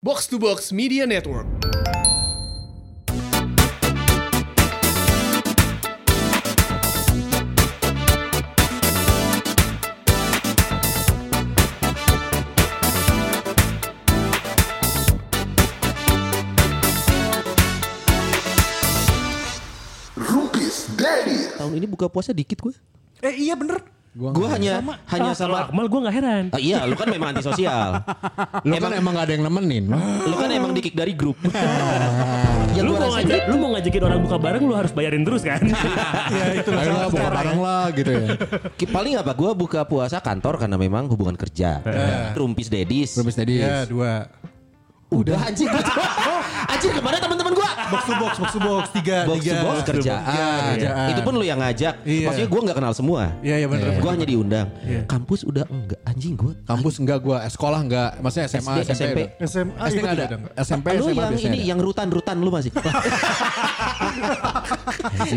Box to Box Media Network. Rupis Daddy Tahun ini buka puasa dikit gue. Eh iya bener. Gue hanya hanya Ah, kalau sama Akmal gue gak heran. Ah, iya, lu kan memang antisosial. Lu kan emang gak ada yang nemenin. lu kan emang dikick dari grup. ya lu gua mau ngajak, lu mau ngajakin orang buka bareng lu harus bayarin terus kan? Iya itu Ayo lah buka bareng lah gitu ya. Paling apa? Gue buka puasa kantor karena memang hubungan kerja. Rumpis dedis. Rubis tadi. Ya dua. Udah anjing. anjing ke mana teman-teman gue? Box to box, box to box, tiga, Box tiga. to box kerjaan. Tiga, kerjaan. Itu pun lu yang ngajak. Iya. Maksudnya gue gak kenal semua. Iya iya bener. Gue hanya diundang. Iya. Kampus udah enggak anjing gue. Kampus enggak gua, eh, sekolah enggak. Maksudnya SMA, SD, SMP. SMA SD iya, enggak ada. SMP, Lu SMA yang ini ada. yang rutan-rutan lu masih.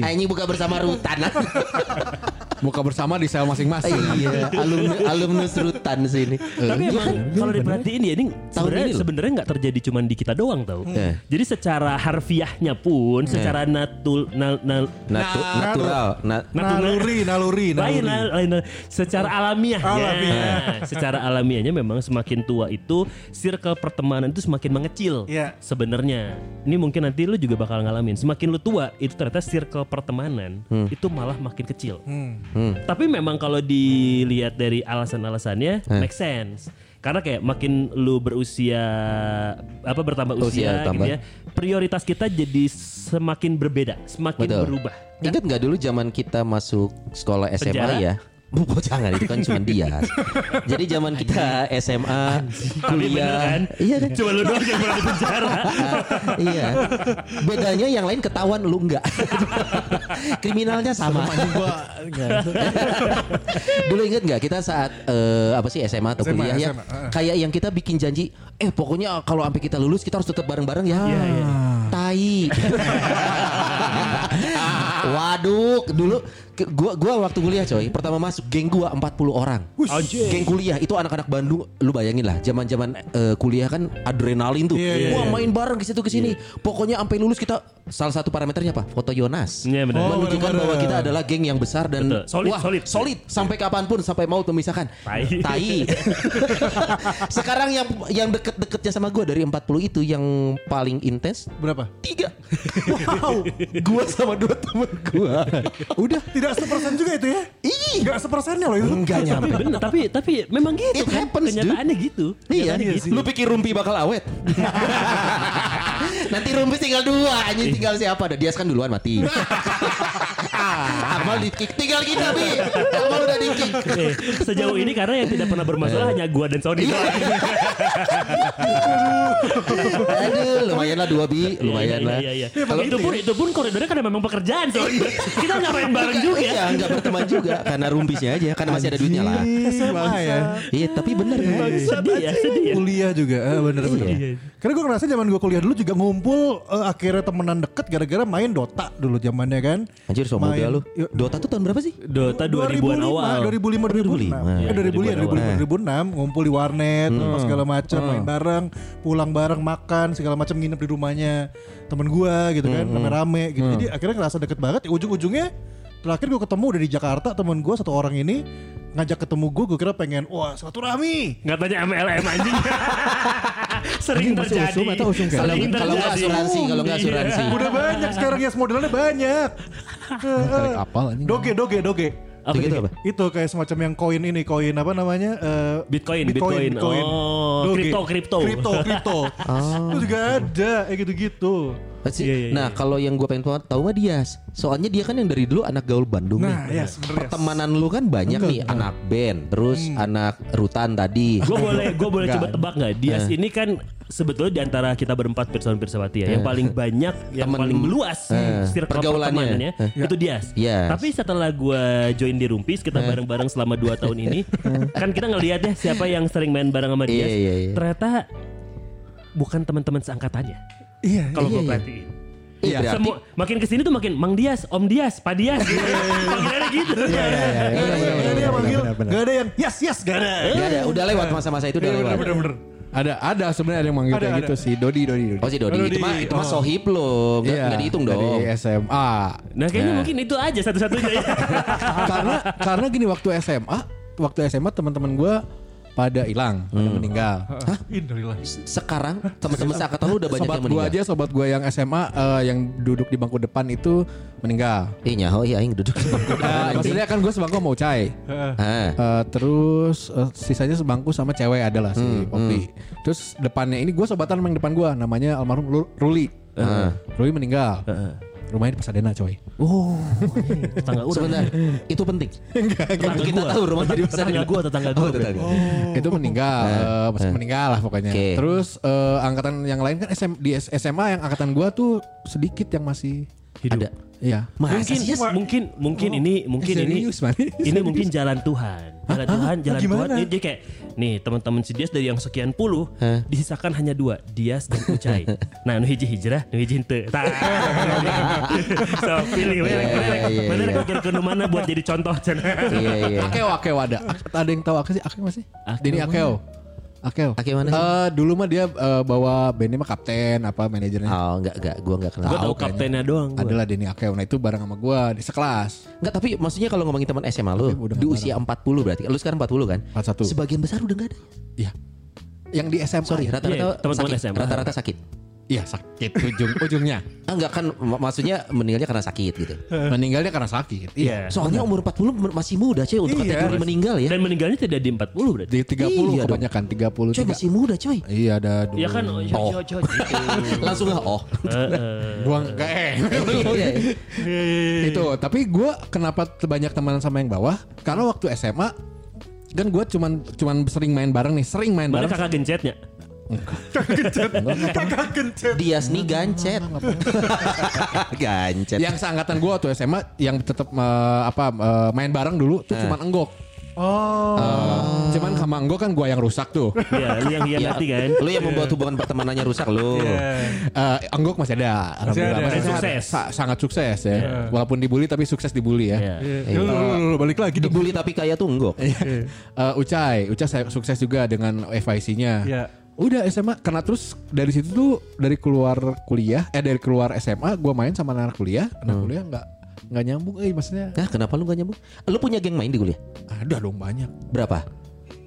Anjing buka bersama rutan. Buka bersama di sel masing-masing. iya, alumni alumnus rutan sini. Tapi emang kalau diperhatiin ya ini sebenarnya ini sebenarnya nggak terjadi cuma di kita doang tau. Eh. Jadi secara harfiahnya pun, secara natul nal, nal, Natu- natural. Na- Naluri, naluri, lain, naluri. lain, lain. secara alamiahnya, Alamiah. secara alamiahnya memang semakin tua itu circle pertemanan itu semakin mengecil. Iya. Sebenarnya, ini mungkin nanti lu juga bakal ngalamin. Semakin lu tua, itu ternyata circle pertemanan itu malah makin kecil. Hmm. Tapi memang kalau dilihat dari alasan-alasannya, make sense. Karena kayak makin lu berusia apa bertambah Usia usia, tambah. gitu ya, prioritas kita jadi semakin berbeda, semakin Betul. berubah. Ingat nggak dulu zaman kita masuk sekolah SMA Penjara? ya? Oh, jangan itu kan cuma dia. Jadi zaman kita SMA, kuliah, kan? iya kan? Cuma lu doang yang pernah di penjara. iya. Bedanya yang lain ketahuan lu enggak. Kriminalnya sama. gua Dulu inget nggak kita saat eh, apa sih SMA atau SMA, kuliah ya? SMA, eh. Kayak yang kita bikin janji, eh pokoknya kalau sampai kita lulus kita harus tetap bareng-bareng ya. Iya, iya. Tai. Waduh, dulu gua gua waktu kuliah coy, pertama masuk geng gua 40 orang. Anjir. Geng kuliah itu anak-anak Bandung, lu bayangin lah, zaman-zaman eh, kuliah kan adrenalin tuh. Iya, iya, Wah, iya. main bareng ke situ ke sini. Pokoknya sampai lulus kita salah satu parameternya apa? Foto Yonas. Iya, benar. Oh, Menunjukkan benar-benar. bahwa kita adalah geng yang besar dan Betul. Solid, wah, solid. solid sampai kapan pun sampai mau memisahkan. Tai. Tai. Sekarang yang yang deket-deketnya sama gue dari 40 itu yang paling intens Berapa? tiga. Wow, gue sama dua temen gue. Udah tidak sepersen juga itu ya? Ih, Enggak sepersennya loh itu. enggak tapi nyampe. bener, tapi tapi memang gitu It kan. happens, dude. Kenyataannya gitu. Iya, Kenyataannya gitu. lu pikir Rumpi bakal awet? Nanti Rumpi tinggal dua, anjing tinggal siapa? Ada Dias kan duluan mati. Amal di kick, tinggal kita bi. Amal udah di kick. Eh, sejauh ini karena yang tidak pernah bermasalah hanya gua dan Sony Iya. Aduh, lumayan lah dua bi, lumayan Iya, lah. Iya, iya, Kalau itu pun itu pun koridornya karena memang pekerjaan Sony. Kita nggak main bareng juga. Iya, enggak berteman juga karena rumpisnya aja, karena masih ada duitnya lah. SMA ya. Iya, tapi bener kan? Sedih ya, sedih ya. Kuliah juga, eh, bener-bener. Iya. Karena gue ngerasa zaman gue kuliah dulu juga ngumpul eh, akhirnya temenan deket gara-gara main Dota dulu zamannya kan. Anjir, so muda Main- lu. Dota tuh tahun berapa sih? Dota 2000-an awal. 2005 2006. 2005. Eh 2005 ya 2005. 2005 2006 ngumpul di warnet Hmm. segala macam main bareng, pulang bareng makan segala macam nginep di rumahnya temen gua gitu kan, Hmm, rame-rame gitu. Jadi akhirnya ngerasa deket banget. Ya, ujung-ujungnya terakhir gue ketemu udah di Jakarta temen gua satu orang ini ngajak ketemu gue gue kira pengen wah silaturahmi Nggak tanya MLM anjing. Sering Anjing, terjadi. usum atau usum Kalau kalau nggak asuransi, kalau nggak Iya. asuransi. udah banyak sekarang ya modelnya banyak Karek apal anjing. doge doge doge Apa Itu gitu? apa? itu kayak semacam yang koin ini koin apa namanya Eh, Bitcoin, Bitcoin. Oh, Doge. kripto, kripto. kripto kripto itu juga ada kayak gitu-gitu Pasti- Iya, iya, Nah kalau yang gue pengen tahu mah Dias Soalnya dia kan yang dari dulu anak gaul Bandung nah nih ya sebenarnya Pertemanan lu kan banyak nih Anak band Terus Hmm. anak rutan tadi Gue boleh gue boleh coba tebak nggak? Dias Eh. ini kan sebetulnya di antara kita berempat Pirsawan Pirsawati ya, yang paling banyak, yang Temen- paling luas eh, circle pergaulannya. pertemanannya Eh. itu Dias. Yes. Tapi setelah gue join di Rumpis, kita bareng-bareng selama 2 tahun ini, kan kita ngelihat ya siapa yang sering main bareng sama Iya, Dias. iya, iya. Ternyata bukan teman-teman seangkatannya. Iya Kalau Iya, gue iya. perhatiin. Iya, berarti- Semua makin ke sini tuh makin Mang Dias, Om Dias, Pak Dias. Panggilannya gitu. Gak ada yang- gak ada yang manggil. Gak ada yang yes yes gak ada Gak ada, udah lewat masa-masa itu udah Iya, lewat. bener, bener, bener. Ada ada sebenarnya ada yang manggil Ada, kayak ada. gitu sih. Dodi Dodi Dodi. Oh si Dodi, Dodi. itu mah itu mah Oh. sohib lo, nggak Iya, nggak dihitung dong. Dari SMA. Nah kayaknya mungkin itu aja satu-satunya ya. karena karena gini waktu SMA, waktu SMA teman-teman gue pada hilang, pada Hmm. meninggal. Hah? Innalillah. Sekarang teman-teman seangkatan lu udah banyak sobat yang gue meninggal. aja, sobat gue yang SMA eh, yang duduk di bangku depan itu meninggal. Ih nyaho iya aing duduk. Nah, maksudnya kan gue sebangku mau Cai. Ah. Eh, terus eh, sisanya sebangku sama cewek adalah si Poppy. Terus depannya ini gue sobatan sama yang depan gue namanya almarhum Ruli. Ruli meninggal. Rumahnya di Pasadena coy. Oh, tetangga orang. sebentar. Itu penting. Tetangga Kita gua. tahu rumah di tetangga gua, tetangga gua. Oh, tetangga. itu meninggal, eh, pas meninggal lah pokoknya. Oke. Terus eh, angkatan yang lain kan SM, di SMA yang angkatan gua tuh sedikit yang masih Ada. Iya. Masa Mungkin sih? mungkin mungkin ini mungkin ini man. ini mungkin jalan Tuhan. Jalan Tuhan, jalan Tuhan. Ini Dia kayak nih teman-teman si Dias dari yang sekian puluh Hah? disisakan hanya dua, Dias dan Ucai. nah, nu hiji hijrah, nu hiji henteu. Tah. so, pilih mana Iya, mana iya, mana pikir ke mana buat jadi contoh cenah. Iya iya. Akeo, Akeo ada. Ada yang tahu Akeo sih? Akeo masih? Akeo Dini Akeo. Akeo. Akeo mana sih? Eh, dulu mah dia eh, bawa bandnya mah kapten apa manajernya. Oh enggak enggak gua enggak kenal. Gua tahu kayaknya. kaptennya doang. gua. Adalah Denny Akeo. Nah itu bareng sama gua di sekelas. Enggak tapi maksudnya kalau ngomongin teman SMA lu udah di usia 40 berarti. Lu sekarang 40 kan? 41. Sebagian besar udah enggak ada. Iya. Yang di SMA. Sorry, ya? rata-rata Iya, teman-teman sakit. SMA. Rata-rata sakit. Iya sakit ujung ujungnya. Ah, Enggak kan mak- maksudnya meninggalnya karena sakit gitu. Meninggalnya karena sakit. Iya. Soalnya umur 40 men- masih muda cuy untuk Iya. kategori meninggal ya. Dan meninggalnya tidak di 40 berarti. Di 30 Iya dong. kebanyakan 30 Coy masih muda coy. Iya ada dulu. Ya kan, oh, yo, yo, yo, gitu. Langsung lah oh. Gua enggak eh. Iya. itu tapi gua kenapa banyak teman sama yang bawah karena waktu SMA kan gua cuman cuman sering main bareng nih sering main Mana bareng kakak gencetnya? Dias nih gancet. gancet. yang seangkatan gua waktu SMA yang tetap eh, apa eh, main bareng dulu tuh cuman enggok Oh. Eh, cuman sama enggok kan gua yang rusak tuh Iya, lu yang Ya, hianati kan. Lu yang membuat hubungan pertemanannya rusak lu. Eh, enggok masih ada Alhamdulillah ada. masih sukses. Sa- sangat sukses ya walaupun dibully tapi sukses dibully ya Iya. Ya, lu, lu, balik lagi. Dibully tapi kaya tuh enggak. Eh, Ucai, Ucai sukses juga dengan FIC-nya. Iya. Udah SMA karena terus dari situ tuh dari keluar kuliah eh dari keluar SMA gua main sama anak kuliah, anak kuliah nggak nggak nyambung eh maksudnya. Nah, kenapa lu gak nyambung? Lu punya geng main di kuliah? Ada dong banyak. Berapa?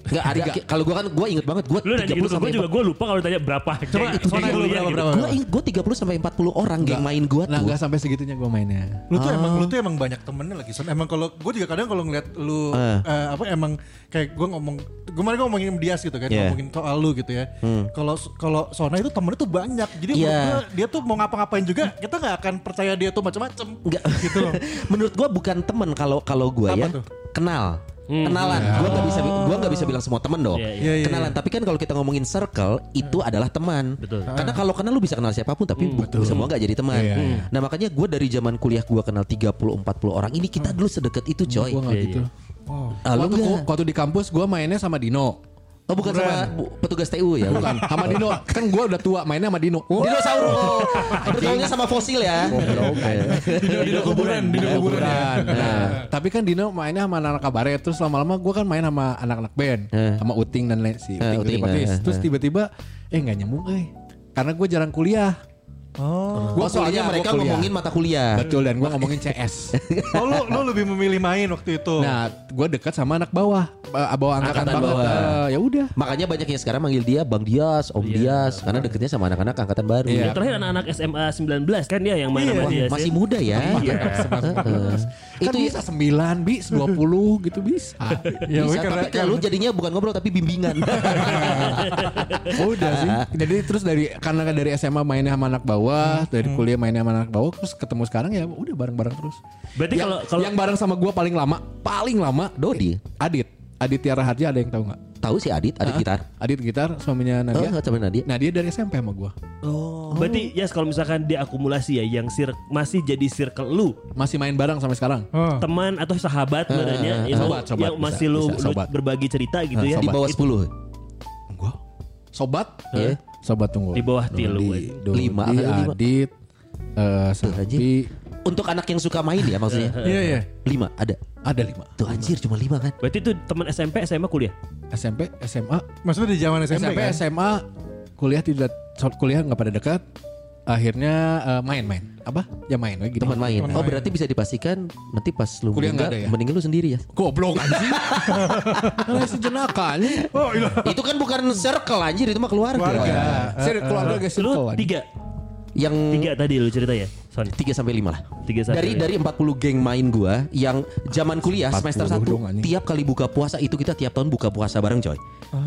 Enggak ada. Kalau gua kan gua inget banget gua Lu nanya 30 gitu gue juga gue lupa kalau ditanya berapa. Coba Sona dulu berapa, berapa? Gua inget gua 30 sampai 40 orang geng main gua Nah tuh. nggak sampai segitunya gua mainnya. Lu tuh emang lu tuh emang banyak temennya lagi Son. Emang kalau gue juga kadang kalau ngeliat lu Eh. eh, apa emang kayak gue ngomong kemarin gue ngomongin Dias gitu kan Yeah. ngomongin soal lu gitu ya. Kalau kalau Sona itu temennya tuh banyak. Jadi menurut Yeah. gua, dia tuh mau ngapa-ngapain juga kita nggak akan percaya dia tuh macam-macam. Enggak. Gitu loh. Menurut gua bukan temen kalau kalau gua Apa ya. tuh? Kenal. Kenalan. Gua nggak bisa gua nggak bisa bilang semua temen dong. Iya, iya. Iya, iya, Kenalan. Tapi kan kalau kita ngomongin circle itu adalah teman. Betul. Karena kalau kenal lu bisa kenal siapa pun tapi bu- semua nggak jadi teman. Iya, iya. Nah makanya gua dari zaman kuliah gua kenal 30 40 orang ini kita dulu sedekat itu coy. Gua nggak Iya, gitu. Ah, lu waktu, nggak? waktu di kampus gua mainnya sama Dino. Oh bukan sama bu- petugas TU ya? Bukan sama Dino. Kan gua udah tua mainnya sama Dino. Dinosaurus. Oh, bergaulnya sama fosil ya. Dino, Dino kuburan, Dino kuburan. ya. Nah, tapi kan Dino mainnya sama anak-anak kabaret terus lama-lama gue kan main sama anak-anak band Eh. sama Uting dan lain si Eh, Uting, Uting, Uting eh, terus eh. tiba-tiba eh nggak nyambung eh karena gue jarang kuliah Oh. Oh, soalnya kuliah, mereka gua kuliah. ngomongin mata kuliah. betul dan gue ngomongin CS Oh lu, lu lebih memilih main waktu itu. nah gue dekat sama anak bawah eh, bawah angkatan, Angkatan banget bawah. Eh, ya udah Makanya banyak yang sekarang manggil dia Bang Dias, Om Dias, karena deketnya sama anak-anak angkatan baru. Iya. Yang terakhir anak-anak SMA 19 kan dia yang main sama Wah, dia. masih muda ya. Heeh. Kan Itu bisa 9 bi 20 gitu bisa. Ya, bisa, karena, tapi kalau jadinya bukan ngobrol tapi bimbingan. udah sih. Jadi terus dari karena dari SMA mainnya sama anak bawah dari kuliah mainnya sama anak bawah terus ketemu sekarang ya udah bareng-bareng terus. Berarti kalau kalau yang bareng sama gue paling lama paling lama Dodi, Adit Adit Tiara Harja ada yang tahu nggak tahu sih Adit, Adit Hah? gitar. Adit gitar suaminya Oh, Nadia nggak sama Nadia. nah dia dari SMP sama gue Oh. Berarti ya kalau misalkan dia akumulasi ya yang sir masih jadi circle lu, masih main bareng sampai sekarang Oh. teman atau sahabat sebenarnya yang, sobat, sobat, yang bisa, masih lu, bisa, lu sobat. berbagi cerita gitu Ah, ya. Di bawah 10. gue sobat Iya. sobat tunggu Di bawah tilu, Dodi, woy. Dodi, Lima, ada lima. Adit eh Sapi Untuk anak yang suka main ya maksudnya. Iya iya. Lima ada. Ada lima. Tuh anjir cuma lima kan. Berarti itu teman SMP, SMA kuliah. SMP, SMA, Maksudnya di zaman SMP, SMP, kan? SMA, kuliah tidak kuliah nggak pada dekat. Akhirnya eh, main-main. Apa? Ya main gitu. Teman main. Oh berarti bisa dipastikan nanti pas lu Kuliah meninggal, nggak ada ya? meninggal lu sendiri ya. Goblok anjing. Nah, sejenaka anjing. Oh iya. itu kan bukan circle anjir itu mah keluarga. Keluarga. Saya keluarga guys Lu tiga, Yang tiga tadi lu cerita ya, Son. 3 sampai 5 lah. Tiga sampai dari lima. dari 40 geng main gua yang zaman kuliah 40 semester 1 dong, anjing. tiap kali buka puasa itu kita tiap tahun buka puasa bareng coy.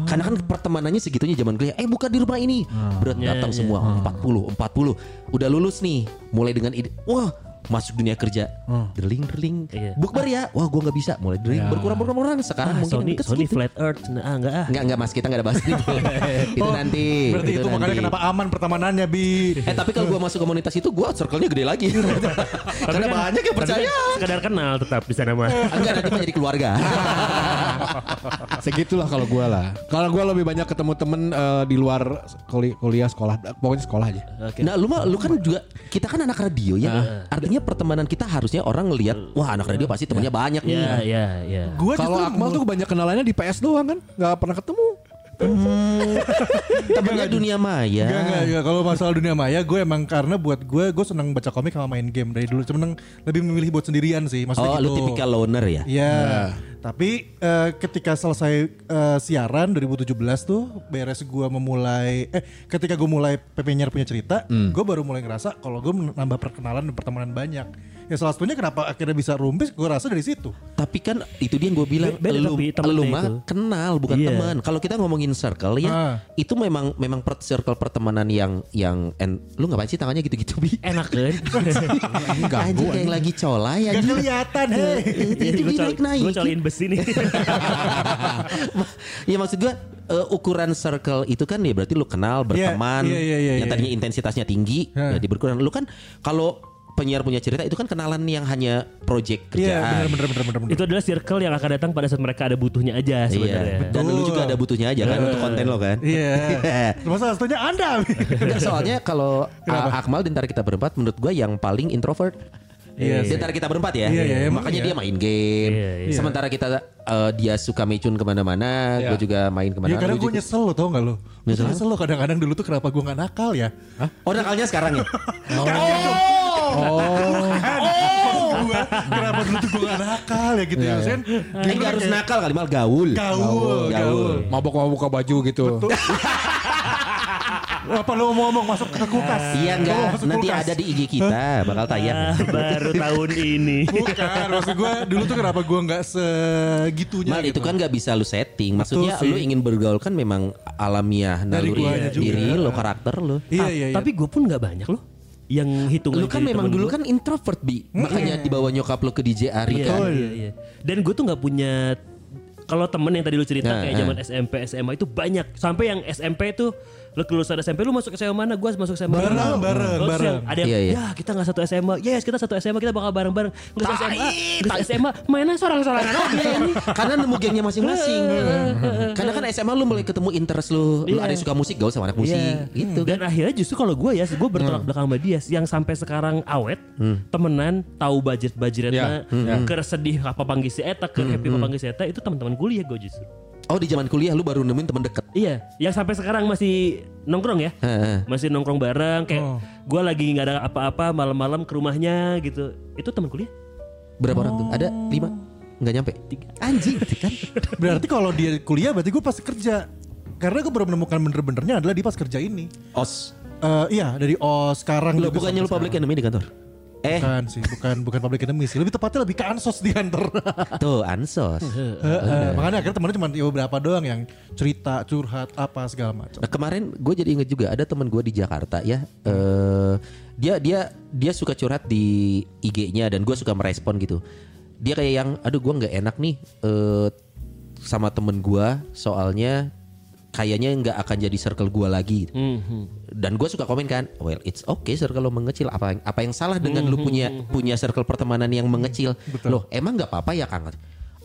Karena kan pertemanannya segitunya zaman kuliah. Eh buka di rumah ini. Berat Ya, datang ya. semua 40 40. Udah lulus nih, mulai dengan ide. Wah, masuk dunia kerja. Derling derling. Iya. Bukber ya. Wah, gua nggak bisa. Mulai derling berkurang berkurang berkurang. Sekarang Ah, mungkin Sony, deket Sony. Flat Earth. Nah, ah, enggak ah. Enggak enggak Mas, kita enggak ada bahas itu. itu Oh, nanti. Berarti itu, makanya nanti. kenapa aman pertemanannya bi. Eh tapi kalau gua masuk komunitas itu gua circle-nya gede lagi. Karena kan- banyak yang kan percaya. Sekadar kenal tetap di sana mah. Enggak nanti mah jadi keluarga. Segitulah kalau gue lah. Kalau gue lebih banyak ketemu temen eh, di luar kuli- kuliah sekolah, pokoknya sekolah aja. Oke. Nah, lu mah lu kan juga kita kan anak radio ya. Artinya pertemanan kita harusnya orang ngelihat wah anak radio pasti temennya banyak nih. Ya, ya, ya. Gue Kalau Akmal tuh banyak kenalannya di PS doang kan, nggak pernah ketemu. Temennya dunia maya. Enggak, enggak, enggak. Kalau masalah dunia maya, gue emang karena buat gue, gue seneng baca komik sama main game dari dulu. Cuman lebih memilih buat sendirian sih. Maksudnya Oh, gitu. lu tipikal loner ya? Iya. Tapi eh, ketika selesai eh, siaran 2017 tuh beres gue memulai eh ketika gue mulai PPNR punya cerita, gue baru mulai ngerasa kalau gue nambah perkenalan dan pertemanan banyak. Ya salah satunya kenapa akhirnya bisa rumpis, gue rasa dari situ. Tapi kan itu dia yang gue bilang Be- lu, lu mah itu. kenal bukan Iya. teman. Kalau kita ngomongin circle ya, Ah. itu memang memang per- circle pertemanan yang yang en, lu ngapain sih tangannya gitu-gitu bi? Enak kan? Anjing kayak lagi colai Gak anjing. kelihatan, hei. Itu Gue dinaik naik. gue coliin besi nih. ya maksud gue eh, ukuran circle itu kan ya berarti lu kenal berteman iya, iya, iya, yang iya. tadinya intensitasnya tinggi Hah. jadi berkurang. Lu kan kalau penyiar punya cerita itu kan kenalan yang hanya project Iya, kerjaan. bener bener bener bener. bener. Itu adalah circle yang akan datang pada saat mereka ada butuhnya aja Iya. sebenarnya. Dan lu juga ada butuhnya aja kan untuk konten lo kan. Iya. Salah satunya Anda. Enggak, soalnya kalau A- Akmal di antara kita berempat menurut gue yang paling introvert. Iya Di sih. antara kita berempat ya. Iya, iya, Makanya iya. dia main game. Iya, iya. Sementara kita eh, dia suka mecun ke mana-mana, gue juga main ke mana-mana. kadang Lu gue nyesel lo tau gak lo Nyesel, nyesel lo kadang-kadang dulu tuh kenapa gue gak nakal ya Oh nakalnya sekarang ya? Oh, gua, Kenapa dulu tuh gue gak nakal ya gitu ya Sen Ini nggak harus nakal kali mal gaul. Gaul, gaul. Mabok-mabok buka baju gitu. Apa lo mau ngomong masuk ke kulkas Iya Lo enggak, nanti kulkas? ada di IG kita bakal Ah, tayang. baru tahun ini. Bukan maksud gue dulu tuh kenapa gue gak segitunya Mal gitu itu kan nggak bisa lu setting. Maksudnya Betul sih. lu ingin bergaul kan memang alamiah naluri diri lo, karakter lo. Iya iya iya Tapi gue pun nggak banyak loh yang hitungan Lu kan memang dulu gua. kan introvert bi, makanya dibawa nyokap lu ke DJ Ari Iya, kan. iya, iya. Dan gue tuh nggak punya kalau temen yang tadi lu cerita Nah, kayak nah. zaman SMP SMA itu banyak sampai yang SMP itu lu kelulusan SMP lu masuk SMA mana gue masuk SMA Bareng, mana. bareng, Terus bareng. ada yang Iya, iya. ya kita nggak satu SMA yes kita satu SMA kita bakal bareng bareng nggak satu SMA nggak satu SMA mainnya sorang sorangan aja ini Karena nemu gengnya masing-masing. Karena kan SMA lu mulai ketemu interest lu, lu Iya. ada yang suka musik gaul sama anak musik Iya. gitu Dan kan. akhirnya justru kalau gue ya, gue bertolak belakang sama dia yang sampai sekarang awet, temenan, tahu budget budgetnya, ke sedih apa panggil si eta, ke happy apa panggil si eta itu teman-teman kuliah gue justru. Oh di zaman kuliah lu baru nemuin temen deket. Iya, yang sampai sekarang masih nongkrong ya, Heeh. masih nongkrong bareng. Kayak gue lagi nggak ada apa-apa malam-malam ke rumahnya gitu. Itu teman kuliah. Berapa orang tuh? Ada lima? Nggak nyampe? Tiga. Anjing kan? Berarti kalau dia kuliah berarti gue pasti kerja Karena gue baru menemukan bener-benernya adalah di pas kerja ini Os. Eh, Iya dari OS sekarang Lo juga bukannya lu sampai public enemy di kantor? Eh, Bukan sih, bukan bukan public enemy sih. Lebih tepatnya lebih ke ansos di kantor. tuh ansos. Heeh, Makanya akhirnya temennya cuma ya beberapa doang yang cerita, curhat, apa segala macam. Nah, kemarin gue jadi inget juga ada teman gue di Jakarta ya. eh dia dia dia suka curhat di IG-nya dan gue suka merespon gitu. Dia kayak yang, aduh gue nggak enak nih eh sama temen gue soalnya kayaknya nggak akan jadi circle gue lagi. gitu. Dan gue suka komen kan, well it's okay circle lo mengecil. Apa yang apa yang salah dengan lu punya punya circle pertemanan yang mengecil? Loh emang nggak apa-apa ya Kang?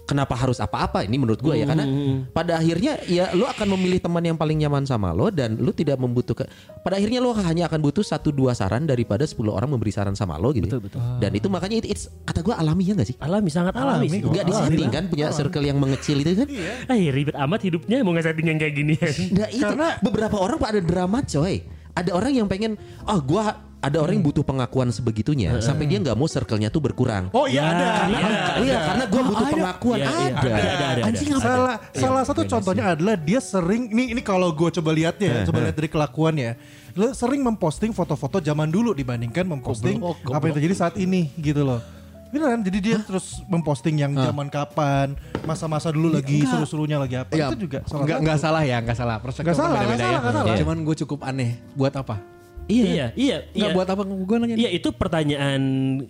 Kenapa harus apa-apa ini menurut gue ya karena pada akhirnya ya lu akan memilih teman yang paling nyaman sama lo dan lu tidak membutuhkan pada akhirnya lo hanya akan butuh satu dua saran daripada 10 orang memberi saran sama lo gitu Betul, betul. dan itu makanya itu it's, kata gue alami ya gak sih Alami sangat alami. Alami. Nggak disetting kan punya circle yang mengecil itu kan Eh ribet amat hidupnya mau nggak setting yang kayak gini. Nah itu beberapa orang pak ada drama coy. Ada orang yang pengen, oh gua ada orang yang butuh pengakuan sebegitunya sampai dia nggak mau circle-nya tuh berkurang. Oh iya ada. Iya, Iya, karena gua butuh pengakuan Iya, iya. ada. Ada, ada, ada. Anjing apa? Salah salah satu contohnya adalah dia sering ini ini kalau gue coba lihatnya ya, coba lihat dari kelakuannya. Dia sering memposting foto-foto zaman dulu dibandingkan memposting apa yang terjadi saat ini gitu loh. Beneran, jadi dia terus memposting yang zaman kapan, masa-masa dulu lagi seru-serunya lagi apa. Ya, itu juga salah nggak satu. nggak salah ya, nggak salah. Perspektif Nggak salah, orang nggak beda-beda salah, nggak salah. Cuman gue cukup aneh. Buat apa? Iya. Iya, iya, Nggak iya. buat apa gue nanya? Iya itu pertanyaan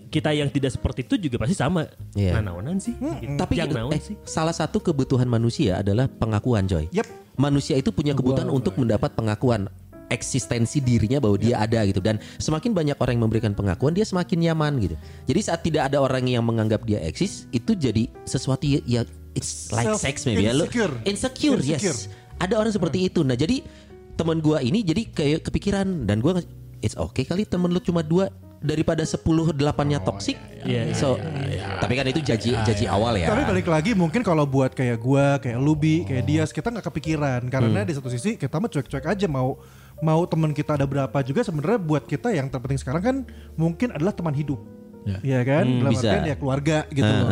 kita yang tidak seperti itu juga pasti sama. Iya. Nah, naonan sih. Gitu. Tapi yang naon eh, sih. salah satu kebutuhan manusia adalah pengakuan coy. Yep. Manusia itu punya kebutuhan untuk mendapat pengakuan eksistensi dirinya bahwa dia ada gitu dan semakin banyak orang yang memberikan pengakuan dia semakin nyaman gitu. Jadi saat tidak ada orang yang menganggap dia eksis itu jadi sesuatu ya it's like Self- sex maybe ya. Lu- insecure. Insecure, Insecure. yes. Ada orang seperti itu. Nah, jadi teman gua ini jadi kayak kepikiran dan gua nge- it's okay kali temen lu cuma dua daripada 10 delapannya toksik. Iya, iya, so, tapi kan itu jaji jaji awal ya. Tapi balik lagi mungkin kalau buat kayak gua, kayak Lubi, kayak Dias kita nggak kepikiran karena di satu sisi kita mah cuek-cuek aja mau mau teman kita ada berapa juga sebenarnya buat kita yang terpenting sekarang kan mungkin adalah teman hidup. Iya kan, Dalam bisa. artian ya keluarga gitu loh.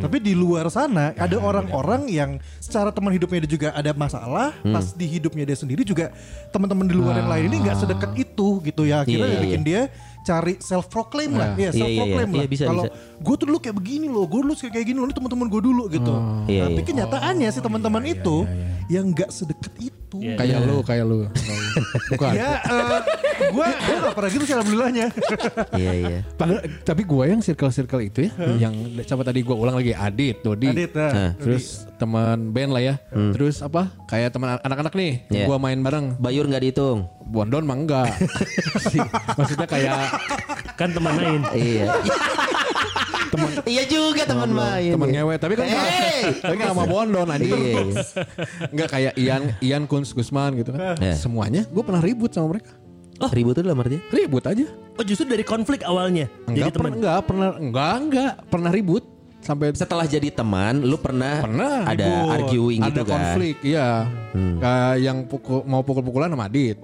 Tapi di luar sana ada orang-orang yang secara teman hidupnya dia juga ada masalah, pas di hidupnya dia sendiri juga teman-teman di luar yang lain ini nggak sedekat itu gitu ya. Akhirnya Iya, iya, bikin dia cari self proclaim lah, ya Iya, iya, self proclaim iya. lah. Iya, bisa, Kalau bisa. gue tuh dulu kayak begini loh, gue dulu kayak gini loh, ini teman-teman gue dulu gitu. Iya, Tapi iya. kenyataannya si teman-teman itu yang nggak sedekat itu. Kayak lu, kayak lu. Bukan. Ya, gue gue gak pernah gitu sih alhamdulillahnya. Iya, iya. Padahal, tapi gue yang circle-circle itu ya, yang sama tadi gue ulang lagi Adit, Dodi, Adit, nah. Nah, terus teman band lah ya, terus apa? Kayak teman anak-anak nih, Iya. gue main bareng. Bayur nggak dihitung. Bondon mah enggak. Si- Maksudnya kayak Kan teman lain. Iya. teman Iya juga teman main. teman ngewe, tapi kan Hey! tapi kan sama Bondon anjing. Iya. Enggak kayak Ian Ian Kunz Gusman gitu kan. Iya. Semuanya gue pernah ribut sama mereka. Oh, ribut itu dalam artinya? Ribut aja. Oh justru dari konflik awalnya. Jadi Enggak teman. pernah enggak pernah enggak enggak pernah ribut sampai Setelah jadi teman, lu pernah, Pernah ada ribut. arguing ada gitu kan? konflik, iya. Kayak yang pukul, mau pukul-pukulan sama Adit.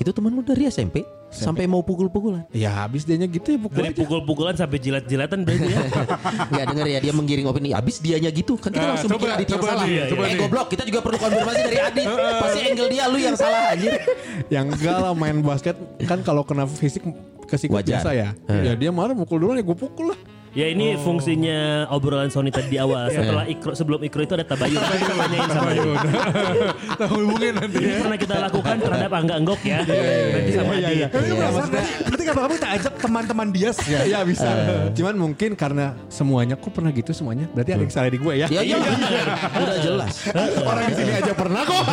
Itu teman lu dari SMP, sampai mau pukul-pukulan. Ya habis dianya gitu ya pukul Dari pukul-pukulan sampai jilat-jilatan berarti ya. Nggak denger ya dia menggiring opini. Abis dianya gitu kan kita langsung mikir Adit yang salah. nih, coba eh goblok, kita juga perlu konfirmasi dari Adit. Pasti angle dia lu yang salah anjir. yang enggak lah main basket kan kalau kena fisik kesikut biasa ya. Ya dia marah mukul duluan ya gue pukul lah. Ya ini fungsinya obrolan Sony tadi di awal. Setelah ikro sebelum ikro itu ada tabayun. Kita tanyain sama dia. Tahu hubungin nanti. Ini pernah kita lakukan terhadap Angga Enggok ya. Nanti sama dia. Tapi ya, maksudnya nanti kalau kamu kita ajak teman-teman Dias ya. Ya bisa. Cuman mungkin karena semuanya kok pernah gitu semuanya. Berarti ada yang salah di gue ya. Ya iya bener. Udah jelas. Orang di sini aja pernah kok.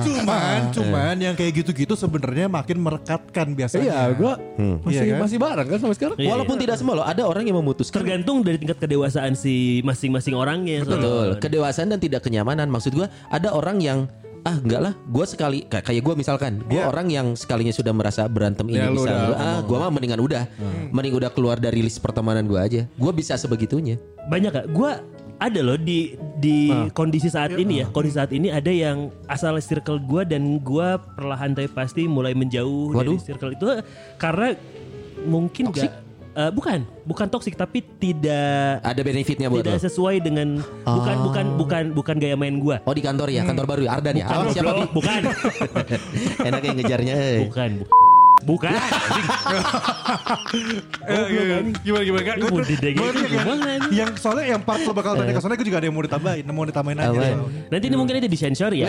Cuman, cuman yang kayak gitu-gitu sebenarnya makin merekatkan biasanya. Iya, gue masih Iya kan? masih bareng kan sampai sekarang. Iya. Walaupun tidak semua loh, ada orang yang memutuskan Tergantung dari tingkat kedewasaan si masing-masing orangnya. Betul, kedewasaan dan tidak kenyamanan. Maksud gua ada orang yang ah enggak lah, gua sekali kayak kayak gua misalkan, gua Iya. orang yang sekalinya sudah merasa berantem ini Ya, bisa, udah gua, ah gua mah mendingan udah, mending udah keluar dari list pertemanan gua aja. Gua bisa sebegitunya. Banyak gak? Gue ada loh di di kondisi saat ini ya. Kondisi saat ini ada yang asal circle gue dan gue perlahan tapi pasti mulai menjauh Waduh. dari circle itu karena mungkin Toxic? gak eh, bukan, bukan toksik tapi tidak Ada benefitnya buat tidak lo. sesuai dengan bukan bukan bukan bukan gaya main gue. Oh di kantor ya, kantor baru ya, Ardan ya. Bukan, Awas siapa goblok. Bi? bukan. Enak yang ngejarnya. eh. bukan. Bu- Bukan. Eh, gimana gimana kan? Yang, gimana yang soalnya yang part lo bakal tanya ke soalnya gue juga ada yang mau ditambahin, mau ditambahin aja. Nanti ini mungkin itu disensor ya.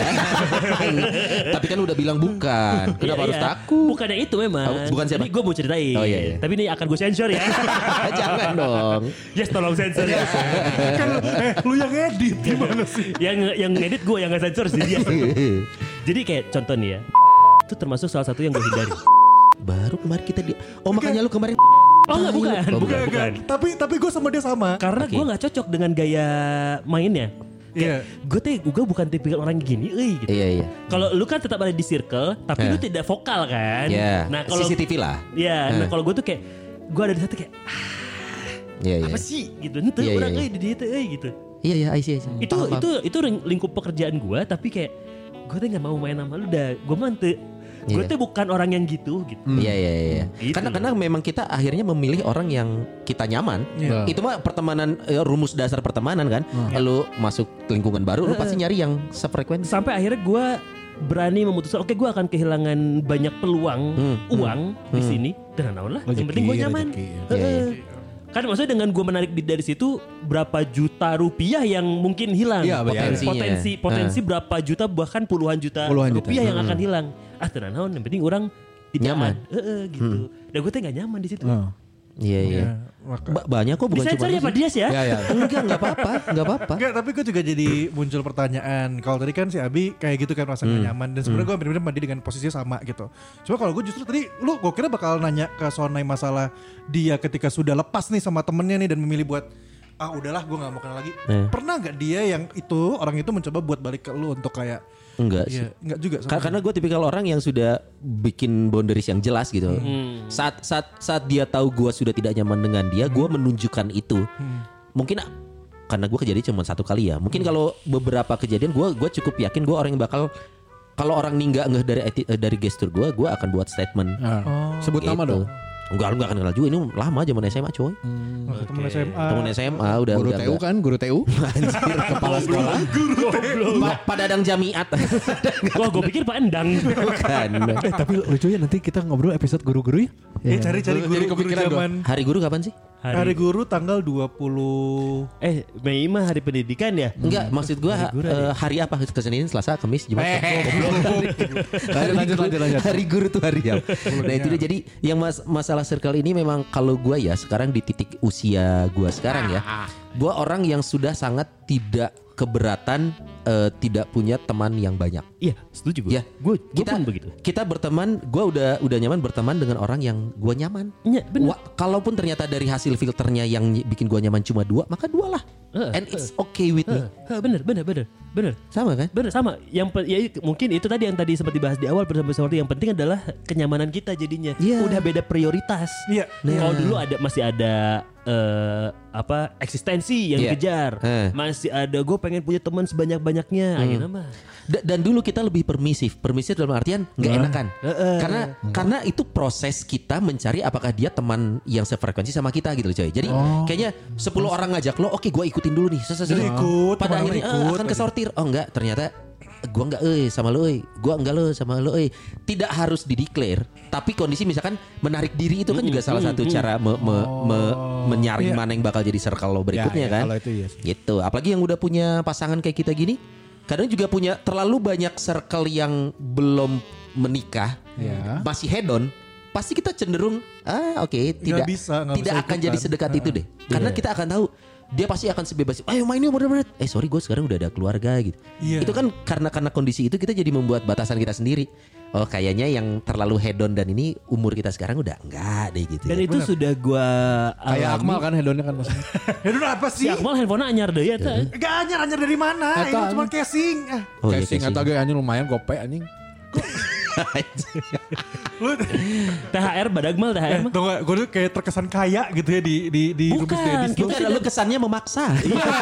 Tapi kan udah bilang bukan. Kenapa Iya, harus iya. takut? Bukannya itu memang. Bukan siapa? Gue mau ceritain. Oh, iya, iya. Tapi ini akan gue sensor ya. Jangan dong. yes tolong sensor ya. kan eh lu yang edit gimana sih? yang yang edit gue yang nggak sensor sih dia. Jadi kayak contoh nih ya. Itu termasuk salah satu yang gue hindari. Baru kemarin kita di Oh makanya lu kemarin Oh enggak bukan, Oh, bukan, bukan. bukan. Tapi tapi gue sama dia sama. Karena Oke. gue nggak cocok dengan gaya mainnya. Iya. Gue tuh gue bukan tipikal orang gini, euy gitu. Iya iya. Kalau lu kan tetap ada di circle, tapi Eh. lu tidak vokal kan. Iya. Nah kalau CCTV lah. Iya, nah Eh. kalau gue tuh kayak gue ada di satu kayak ah, Iya iya. apa sih gitu, Iya, iya, orang iya. euy di dia tuh euy gitu. Iya iya, I see, I see. Itu Paham, itu itu lingkup pekerjaan gue, tapi kayak gue tuh nggak mau main sama lu dah. Gue Gue Iya. tuh bukan orang yang gitu gitu. paham. Iya iya iya. Gitu Karena karena memang kita akhirnya memilih orang yang kita nyaman. Iya. Itu mah pertemanan eh, rumus dasar pertemanan kan. Lu masuk lingkungan baru, lu pasti nyari yang sefrekuensi. Sampai akhirnya gue berani memutuskan, oke gue akan kehilangan banyak peluang Hmm, uang di sini. Dan naon lah, yang penting gue nyaman. ya. Iya, Kan maksudnya dengan gue menarik dari situ berapa juta rupiah yang mungkin hilang. Iya, betul. potensi potensi potensi berapa juta bahkan puluhan juta Puluhan juta. rupiah yang akan hilang. Ah tenang naon, yang penting orang tidak Nyaman. Heeh, gitu. Dan gue tuh gak nyaman di situ. Oh. Iya iya. Maka- Ba- banyak kok bukan Bisa cuma apa dia sih ya? Ya ya. Enggak, enggak apa-apa, enggak apa-apa. Enggak, tapi gue juga jadi muncul pertanyaan. Kalau tadi kan si Abi kayak gitu kan merasa Hmm. nyaman dan sebenarnya gue bener-bener mandi dengan posisinya sama gitu. Cuma kalau gue justru tadi lu gue kira bakal nanya ke Sonai masalah dia ketika sudah lepas nih sama temennya nih dan memilih buat ah udahlah gue nggak mau kenal lagi. Eh. Pernah nggak dia yang itu orang itu mencoba buat balik ke lu untuk kayak Enggak sih. Iya, enggak juga. sama Ka- Karena gue tipikal orang yang sudah bikin boundaries yang jelas gitu. Saat saat saat dia tahu gue sudah tidak nyaman dengan dia, gue menunjukkan itu. Mungkin a- karena gue kejadian cuma satu kali ya. Mungkin kalau beberapa kejadian gue gue cukup yakin gue orang yang bakal kalau orang nih nggak ngeh dari eh, dari gestur gue, gue akan buat statement. Nah, Sebut nama Gitu. dong. Enggak, lu gak kenal juga. Ini lama zaman SMA coy. Oh, temen SMA. Temen SMA udah Guru udah TU kan, guru TU. Anjir, kepala sekolah. Pa- Pak Dadang Jamiat. Wah gue pikir Pak Endang. Bukan. Eh tapi lucu ya nanti kita ngobrol episode guru-guru ya. Eh cari-cari Jadi guru, guru zaman Hari guru kapan sih? Hari Guru tanggal 20 Eh Mei mah hari pendidikan ya? Enggak, maksud gua eh, hari apa? Ke Senin, Selasa, Kamis, Jumat. Lanjut, lanjut, lanjut, lanjut. Hari guru tuh hari apa? Nah itu dia jadi yang mas- masalah circle ini memang kalau gua ya sekarang di titik usia gua sekarang ya, gua orang yang sudah sangat tidak keberatan eh, tidak punya teman yang banyak. Iya setuju gue. Ya, Gue gue kita pun begitu. kita berteman, gua udah udah nyaman berteman dengan orang yang gua nyaman. Iya benar. Wa- kalaupun ternyata dari hasil filternya yang bikin gua nyaman cuma dua, maka dua lah. Eh, And it's okay with me. Hah, bener bener bener bener. Sama kan? Bener sama. Yang ya mungkin itu tadi yang tadi sempat dibahas di awal bersama seperti yang penting adalah kenyamanan kita jadinya. Iya. Udah beda prioritas. Iya. Kalau dulu ada masih ada eh, apa eksistensi yang Iya. dikejar. Eh. Masih ada gue pengen punya teman sebanyak banyaknya. Akhirnya mah. Da- dan dulu kita lebih permisif, permisif dalam artian nggak enakan, karena karena itu proses kita mencari apakah dia teman yang sefrekuensi sama kita gitu loh coy. Jadi kayaknya 10 orang ngajak lo, oke gue ikutin dulu nih. Ses- ses- Jadi ikut, Pada akhirnya eh, ikut, akan aja. Kesortir. Oh enggak, ternyata gua enggak eh sama lo eh, gua enggak lo sama lo eh. Tidak harus dideklar, tapi kondisi misalkan menarik diri itu kan juga salah satu cara me- me- me- menyaring mana yang bakal jadi circle lo berikutnya ya, kan. kalau itu iya sih. Gitu. Apalagi yang udah punya pasangan kayak kita gini, kadang juga punya terlalu banyak circle yang belum menikah, Ya. masih hedon. Pasti kita cenderung ah oke tidak bisa, tidak bisa akan ikutan. jadi sedekat itu deh. Karena kita akan tahu dia pasti akan sebebas ayo main yuk bener-bener eh sorry gue sekarang udah ada keluarga gitu Iya. itu kan karena karena kondisi itu kita jadi membuat batasan kita sendiri oh kayaknya yang terlalu hedon dan ini umur kita sekarang udah enggak deh gitu Dan ya. itu sudah gue Kayak Akmal kan hedonnya kan maksudnya. Ya dulu apa Si sih? Akmal handphone anyar deh ya. Iya. tuh. Gak anyar anyar dari mana? Ini cuma casing. Ah. oh, iya, Casing casing. atau gak anjing lumayan gope anjing. Lu THR badagmal THR mah. Tau gak, gue tuh kayak terkesan kaya gitu ya di di di Bukan, Rubis. Bukan, lu kesannya memaksa.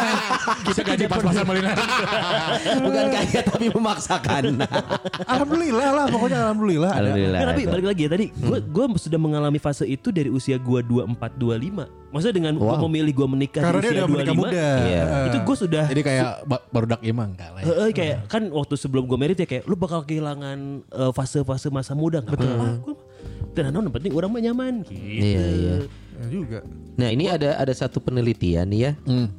Kita gaji pas-pasan Malina. Bukan kaya tapi memaksakan. Alhamdulillah lah, pokoknya alhamdulillah. ada. Alhamdulillah. Tapi balik lagi ya tadi, gue gue sudah mengalami fase itu dari usia gue 24 25. Maksudnya dengan gue Wow. memilih gue menikah Karena di dia usia udah menikah 25. muda. Iya. Itu gue sudah Jadi kayak ba- barudak imang enggak lah. ya. Eh, eh, kayak kan waktu sebelum gue merit ya kayak lu bakal kehilangan eh, fase-fase masa muda nggak Betul. Ah, gua, dan yang penting orang mah nyaman gitu. Iya, iya. Ya juga. Nah ini ada ada satu penelitian nih ya.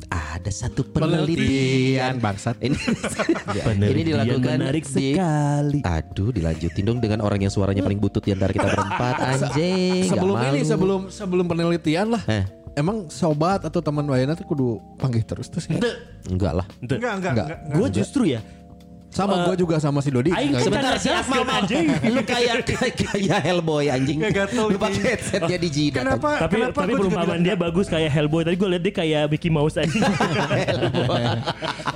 Ada satu penelitian. Penelitian, bangsat. Ini, ini dilakukan menarik di- sekali. Aduh dilanjutin dong dengan orang yang suaranya paling butut di antara kita berempat anjing. sebelum ini sebelum sebelum penelitian lah. Eh. Emang sobat atau teman Wayana tuh kudu panggil terus terus ya. Enggak lah. Enggak, enggak, Enggak. enggak. Gue justru ya Sama gue juga sama si Dodi. Aing Sebentar si Akmal anjing. Lu kayak kayak Hellboy anjing. Lu pakai headset jadi jidat. Kenapa? tapi kenapa tapi perumpamaan dia bagus kayak Hellboy tadi gue liat dia kayak Mickey Mouse aja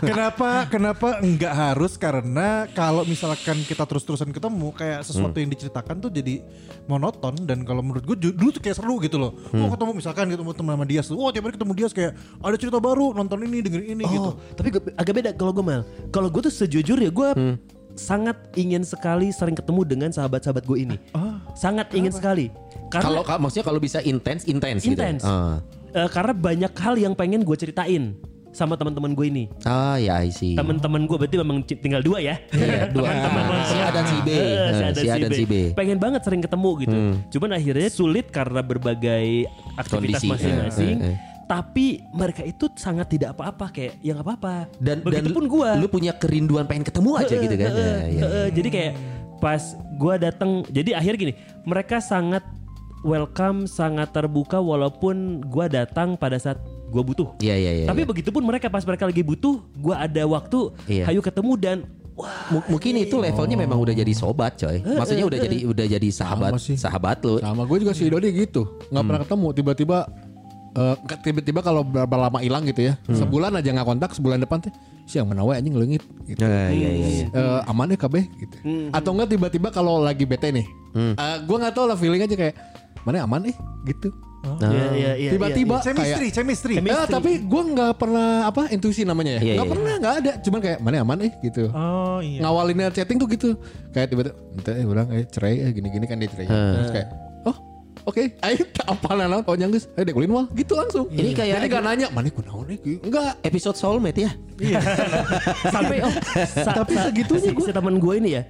kenapa kenapa enggak harus karena kalau misalkan kita terus-terusan ketemu kayak sesuatu yang diceritakan tuh jadi monoton dan kalau menurut gue dulu tuh kayak seru gitu loh. Oh ketemu misalkan ketemu teman sama Dias tuh. Oh tiap hari ketemu Dias kayak ada cerita baru, nonton ini, dengerin ini gitu. Oh, tapi gua- agak beda kalau gue mal. Kalau gue tuh sejujurnya gue sangat ingin sekali sering ketemu dengan sahabat-sahabat gue ini. sangat ingin sekali. Kalau maksudnya kalau bisa intens intens gitu. intens. Ah. Eh, karena banyak hal yang pengen gue ceritain sama teman-teman gue ini. Ah ya I see. Teman-teman gue berarti memang tinggal dua ya. Iya, dua. Teman-teman Si A dan si B. Eh, si A Eh, dan si A dan si B. Hmm. Pengen banget sering ketemu gitu. Cuman akhirnya sulit karena berbagai aktivitas masing-masing. eh, eh. Tapi mereka itu sangat tidak apa-apa kayak yang apa-apa. Dan begitupun gue. lu punya kerinduan pengen ketemu aja gitu kan. Ya, ya. Heeh, Jadi kayak pas gue datang, jadi akhir gini, mereka sangat welcome, sangat terbuka walaupun gue datang pada saat gue butuh. Iya iya iya. Tapi iya. begitupun mereka pas mereka lagi butuh, gue ada waktu, Iya. hayu ketemu dan wah M- mungkin itu levelnya memang udah jadi sobat coy. Maksudnya udah jadi udah jadi sahabat Sama sih. sahabat lu. Sama gue juga si Dodi gitu. Nggak pernah ketemu. Tiba-tiba eh, ke- tiba-tiba kalau berapa lama hilang gitu ya. Sebulan aja nggak kontak, sebulan depan teh siang menawa anjing leungit gitu. Iya iya iya. iya. Eh, aman ya KB gitu. Atau enggak tiba-tiba kalau lagi bete nih. eh, gue nggak tahu lah feeling aja kayak mana aman eh gitu. Iya, iya, iya, Tiba-tiba Chemistry, kayak chemistry. Eh, tapi gue nggak pernah apa intuisi namanya ya. Iya, Nggak iya. pernah nggak ada. Cuman kayak mana aman eh gitu. Oh iya. Ngawalinnya chatting tuh gitu. Kayak tiba-tiba ente eh ulang eh cerai eh gini-gini kan dia cerai. Terus kayak Oke, ayo tak apa nana oh nyanggus, ayo dek ulin wal, gitu langsung. Ini kayak- jadi gak nanya, mana kunaon nih? Enggak, Episode soulmate ya. sampai oh sa- Tapi segitunya si teman gue ini ya.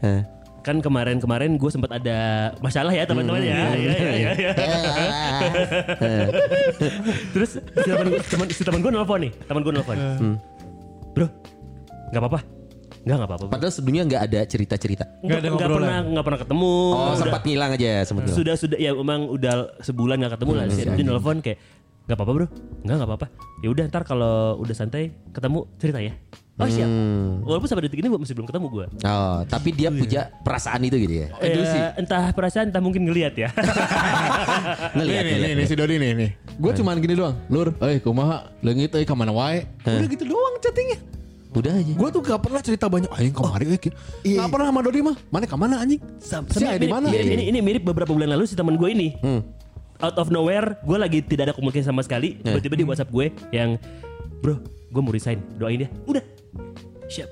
Kan kemarin-kemarin gue sempat ada masalah ya teman-teman ya. Iya, iya, iya, iya. Terus si teman teman si teman gue nelfon nih, teman gue nelfon. Bro, nggak apa-apa. Nggak nggak apa-apa. Padahal sebelumnya nggak ada cerita-cerita. Nggak ada nggak ngobrolan. pernah nggak pernah ketemu. Oh, Udah- sempat ngilang aja, sempat ngilang. sudah sudah ya emang udah sebulan nggak ketemu lah. Dia dia nelfon kayak nggak apa-apa bro, nggak nggak apa-apa. Ya udah ntar kalau udah santai ketemu cerita ya. Oh siap. Walaupun sampai detik ini gua masih belum ketemu gue. Oh, tapi dia punya perasaan itu gitu ya. Eh, entah perasaan entah mungkin ngelihat ya. Ngelihat, nih, nih, nih, si Dodi nih, nih. Gue cuman gini doang, lur, eh kumaha, leungit, eh ke mana wae. Udah gitu doang chattingnya. Udah aja. Gue tuh gak pernah cerita banyak, aing kemari, eh, gitu. Gak pernah sama Dodi mah, mana ke mana anjing? Sam- Si sama Aya di mana? mirip- Ini, ini mirip beberapa bulan lalu si teman gue ini. Out of nowhere, gue lagi tidak ada komunikasi sama sekali. Tiba-tiba di WhatsApp gue yang, bro, gue mau resign, doain dia. Udah, siap.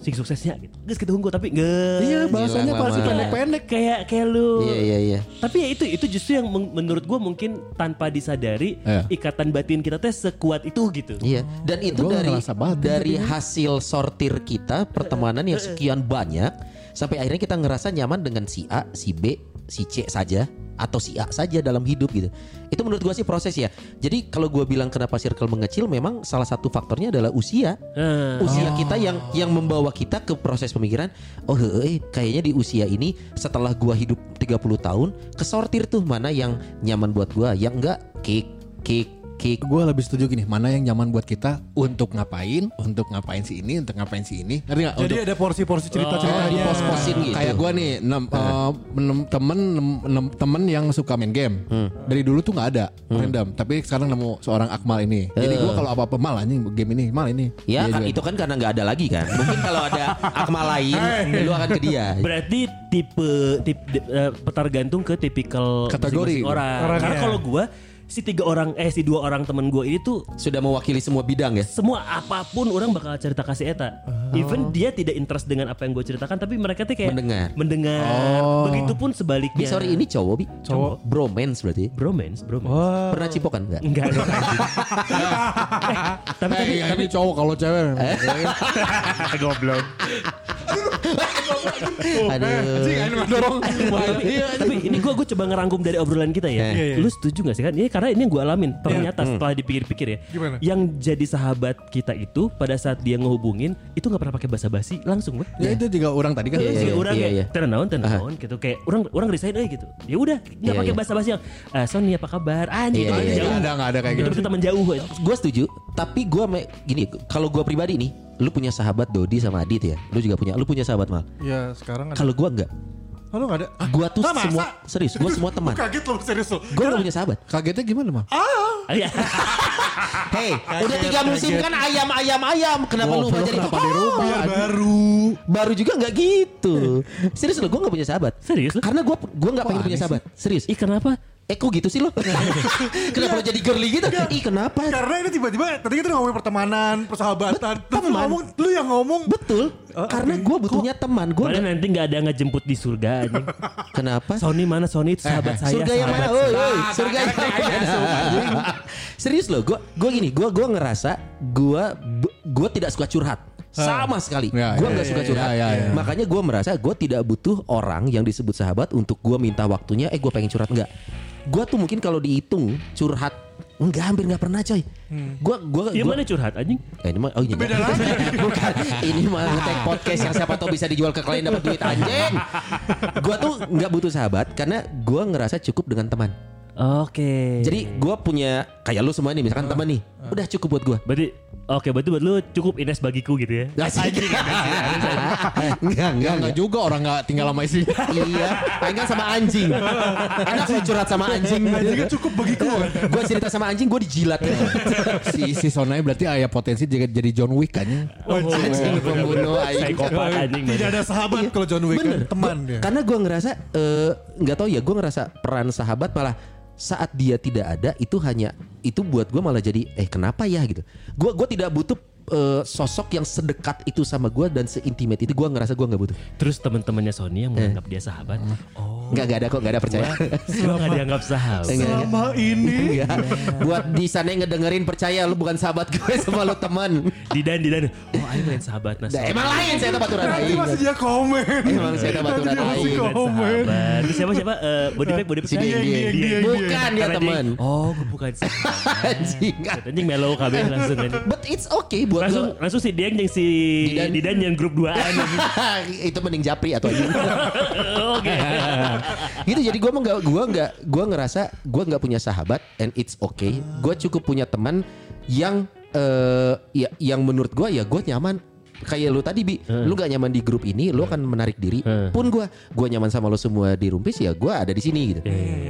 Sing suksesnya gitu. Guys kita tunggu tapi nggak. Iya, bahasanya pasti pendek-pendek. Kayak kayak lu. Iya iya iya. Tapi ya itu itu justru yang men- menurut gue mungkin tanpa disadari Iya. ikatan batin kita teh sekuat itu gitu. Iya, dan itu Gua dari dari hasil sortir kita pertemanan yang sekian banyak sampai akhirnya kita ngerasa nyaman dengan si A, si B, si C saja atau si A saja dalam hidup gitu. Itu menurut gua sih proses ya. Jadi kalau gua bilang kenapa circle mengecil memang salah satu faktornya adalah usia. Ah. Usia kita yang yang membawa kita ke proses pemikiran, oh heeh, kayaknya di usia ini setelah gua hidup 30 tahun, kesortir tuh mana yang nyaman buat gua, yang enggak kick kick kick Gue lebih setuju gini, mana yang nyaman buat kita untuk ngapain, untuk ngapain si ini, untuk ngapain si ini. Ngerti gak? Jadi ada porsi-porsi cerita-ceritanya. pos-posin gitu. Kayak gue nih, nem, eh, nem- temen nem- nem- temen yang suka main game. Dari dulu tuh nggak ada random, tapi sekarang nemu seorang Akmal ini. Jadi gue kalau apa-apa mal anjing game ini, mal ini. Ya Dia kan juga. itu kan karena nggak ada lagi kan. Mungkin kalau ada akmal lain, lu akan ke dia. Berarti tipe tip di- eh, petar gantung ke tipikal Kategori. orang. Karena kalau gua si tiga orang eh si dua orang temen gua ini tuh Sudah mewakili semua bidang ya. semua apa pun orang bakal cerita kasih eta. Even dia tidak interest dengan apa yang gue ceritakan tapi mereka tuh kayak Mendengar. Mendengar. Begitupun sebaliknya. Bi, sorry ini cowok bi. Cowok. Bromance berarti. bromance, bromance. Wah. Pernah cipokan enggak? Enggak dong. Eh, tapi tapi Eh, ini cowok kalau cewek. goblok. Aduh. tapi, tapi ini gue gue coba ngerangkum dari obrolan kita ya. Iya, Lu setuju gak sih kan? Ini karena ini yang gue alamin. Ternyata setelah dipikir-pikir ya, Gimana? yang jadi sahabat kita itu pada saat dia ngehubungin itu nggak pernah pakai basa-basi langsung. Ya itu juga orang tadi kan. Iya, iya, orang iya, iya. tenang naon tenang naon gitu kayak orang orang resign euy gitu. Ya udah nggak Iya, pakai iya. basa-basi yang eh Sony apa kabar? Iya, teman iya, jauh. Ada, nggak ada kayak gitu. Itu teman jauh. we. Gue setuju, tapi gue gini, kalau gue pribadi nih, lu punya sahabat Dodi sama Adit ya. Lu juga punya. Lu punya sahabat mal. Ya sekarang. Kalau gua enggak. Oh, lu gak ada? Gua tuh Ah, masa? semua serius, gua semua teman. Kaget lu serius lu. Gua gak punya sahabat. Kagetnya gimana mah? Iya. Hei, udah tiga musim kan ayam ayam ayam. Kenapa lu nggak jadi kenapa di rumah? Biar baru. Baru juga nggak gitu. Serius lo, gue nggak punya sahabat. Serius lu? Karena gue gue nggak pengen punya sahabat. Serius. Ih kenapa? Eh kok gitu sih lo? kenapa lo jadi girly gitu? Ih kenapa? Karena ini tiba-tiba tadi kita ngomongin pertemanan, persahabatan. Terus lu teman. ngomong, lu yang ngomong. Betul. Karena gue butuhnya teman. Gue Mana nanti nggak ada ngejemput di surga anjing. Kenapa? Sony mana Sony itu sahabat saya. surga yang mana? saya. oi, surga yang mana? Serius loh, gue gue gini, gue gue ngerasa gue gue tidak suka curhat sama sekali. Ya, gue ya, nggak ya, suka ya, curhat. ya, ya. Makanya gue merasa gue tidak butuh orang yang disebut sahabat untuk gue minta waktunya. Eh gue pengen curhat enggak? Gue tuh mungkin kalau dihitung curhat enggak hampir nggak pernah coy. Gue gue Dia mana curhat anjing? Eh, ini mah oh ini beda lagi. Bukan. Ini mah ngetek podcast yang siapa tahu bisa dijual ke klien dapat duit anjing. Gua tuh nggak butuh sahabat karena gua ngerasa cukup dengan teman. Oke. Jadi gua punya kayak lu semua nih misalkan teman nih. Udah cukup buat gua. berarti oke berarti buat lu cukup Ines bagiku gitu ya. Asik. Enggak, enggak, Enggak enggak. juga orang nggak tinggal sama istrinya. Iya, paling kan sama anjing. Enak lu curhat sama anjing. Anjingnya cukup bagiku. Gua cerita sama anjing gua dijilat. si si Sonai berarti ada potensi jadi, jadi John Wick kan ya. Anjing pembunuh anjing. Psikopat anjing. Tidak ada sahabat kalau John Wick kan. Teman dia. Karena gue ngerasa eh, nggak tahu ya, gue ngerasa peran sahabat malah saat dia tidak ada itu hanya itu buat gue malah jadi eh kenapa ya gitu. Gue gue tidak butuh eh, sosok yang sedekat itu sama gue dan seintimate itu gue ngerasa gue nggak butuh. Terus teman-temannya Sony yang menganggap dia sahabat. Oh. Nggak nggak ada kok nggak ada percaya. Gua nggak dianggap sahabat. Enggak, enggak. Selama ini. Enggak. Buat di sana yang ngedengerin percaya lu bukan sahabat gue sama lu teman. Didan Didan. Oh, aing lain sahabat nah. Nah, emang lain saya tempat aturan Nanti lain. masih dia komen. Emang saya tempat masih lain. komen. sahabat. Terus siapa siapa? Eh, body pack, body pack. Dieng. Dieng, Dieng. Bukan dia teman. Oh, gue bukan sahabat. Anjing. Anjing mellow KB langsung. But it's okay buat Langsung gua. langsung si Dieng yang si Didan. Didan, yang grup 2 itu mending japri atau anjing. Oke. gitu jadi gue nggak gue nggak gue ngerasa gue nggak punya sahabat and it's okay gue cukup punya teman yang eh ya yang menurut gue ya gue nyaman kayak lu tadi bi lu gak nyaman di grup ini lu akan menarik diri pun gue gue nyaman sama lu semua di rumpis ya gue ada di sini gitu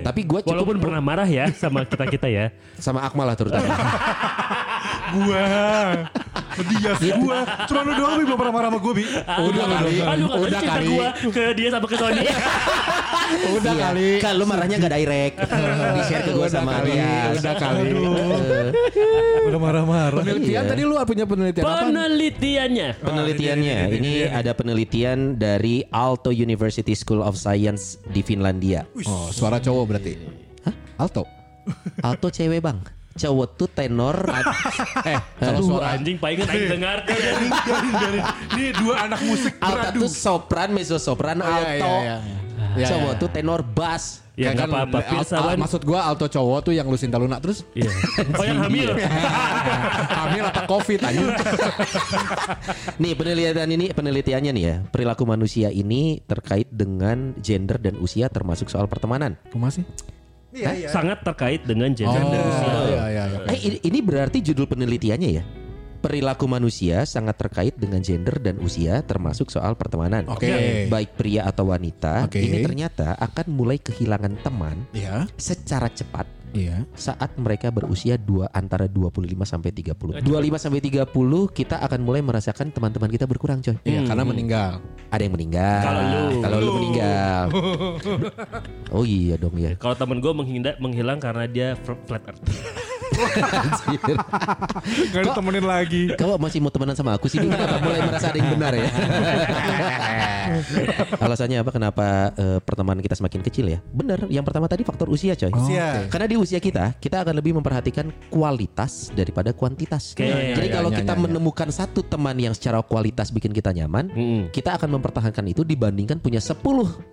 tapi gue cukup Walaupun pernah marah ya sama kita-kita ya. sama Akmal lah terutama Gua. Dia gua. Cuma lu doang Bi belum pernah marah sama gua Bi. Udah kali. Aduh, Udah udah kali. gua ke dia sama ke Sony. Udah Iya. kali. kan lu marahnya gak direct di share ke gue Udah sama kali. dia Udah kali. Udah marah-marah. Penelitian Iya. tadi lu punya penelitian apa? Penelitiannya. Penelitiannya ini ada penelitian dari Aalto University School of Science di Finlandia. Oh, suara cowok berarti. Hah? Alto. Aalto cewek bang, cowok tuh tenor. Eh, kalau Aduh, suara anjing paling aing dengar. Ini dua anak musik Alto beradu. tuh sopran, mezzo sopran, Oh, iya, alto. iya, iya. Iya, Cowok tuh tenor bass. Ya nggak apa-apa. al- al- Filsawan. maksud gua alto cowok tuh yang Lucinta Luna terus Iya. Oh yang hamil. hamil apa covid aja. Nih penelitian ini penelitiannya nih ya. Perilaku manusia ini terkait dengan gender dan usia termasuk soal pertemanan. Kumaha sih? Iya, iya. Sangat terkait dengan Oh, gender dan usia. iya iya iya. Eh ini, ini berarti judul penelitiannya ya. Perilaku manusia sangat terkait dengan gender dan usia termasuk soal pertemanan. Oke. Baik pria atau wanita, Oke. ini ternyata akan mulai kehilangan teman Iya. secara cepat Iya. saat mereka berusia dua antara 25 sampai 30. 25 sampai 30 kita akan mulai merasakan teman-teman kita berkurang, coy. Iya, karena meninggal. Ada yang meninggal. Kalau lu. Kalau lu meninggal. Oh iya dong ya. Kalau temen gue menghindar menghilang karena dia flat earth. Gak ditemenin lagi. Kalau masih mau temenan sama aku sih ini kenapa mulai merasa ada yang benar ya? Alasannya apa? Kenapa eh, pertemanan kita semakin kecil ya? Benar. Yang pertama tadi faktor usia, coy. Usia. Karena di usia kita, kita akan lebih memperhatikan kualitas daripada kuantitas. Oke. Jadi Ya, kalau ya, kita ya, ya. menemukan satu teman yang secara kualitas bikin kita nyaman, Mm-mm. kita akan mempertahankan itu dibandingkan punya 10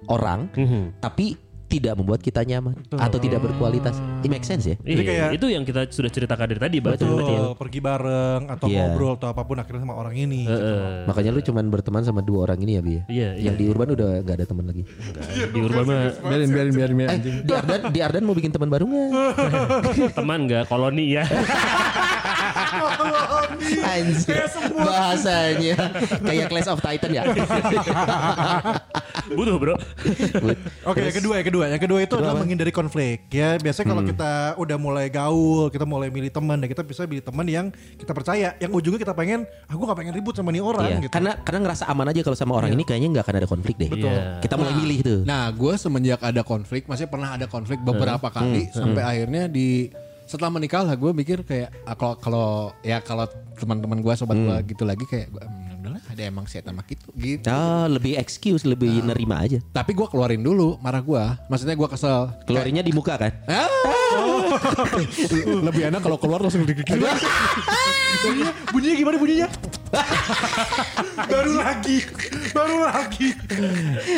orang Mhm. tapi tidak membuat kita nyaman atau tidak berkualitas. It make sense ya? Iya, kayak- itu yang kita sudah ceritakan dari tadi. Betul, pergi bareng atau Iya. ngobrol atau apa pun akhirnya sama orang ini. gitu. Makanya lu cuman berteman sama dua orang ini ya, Bi? ya? Iya, Yang di Urban udah nggak ada teman lagi. Di Urban mah Biarin biarin biarin biarin Eh, di Ardan, di Ardan mau bikin teman baru nggak? teman enggak koloni ya. Anjir. Bahasanya kayak Clash of Titan ya. Butuh bro. Oke, yang kedua, yang kedua, yang kedua itu adalah menghindari konflik. Ya, biasanya kalau kita udah mulai gaul, kita mulai milih teman, dan kita bisa milih teman yang kita percaya, yang ujungnya kita pengen, aku gak pengen ribut sama nih orang Iya, gitu. karena karena ngerasa aman aja kalau sama orang ini kayaknya nggak akan ada konflik deh. Betul. Kita mulai milih tuh. Nah, gue semenjak ada konflik, masih pernah ada konflik beberapa kali sampai akhirnya di setelah menikah lah gue mikir kayak ah, kalau kalau ya kalau teman-teman gue sobat gue gitu lagi kayak gue ada emang setan sama gitu gitu. Ah, lebih excuse, lebih nerima aja. Tapi gue keluarin dulu marah gue, maksudnya gue kesel. Keluarinnya di muka kan? Ah! Lebih enak kalau keluar langsung digigit. bunyinya, bunyinya gimana bunyinya? baru lagi, baru lagi.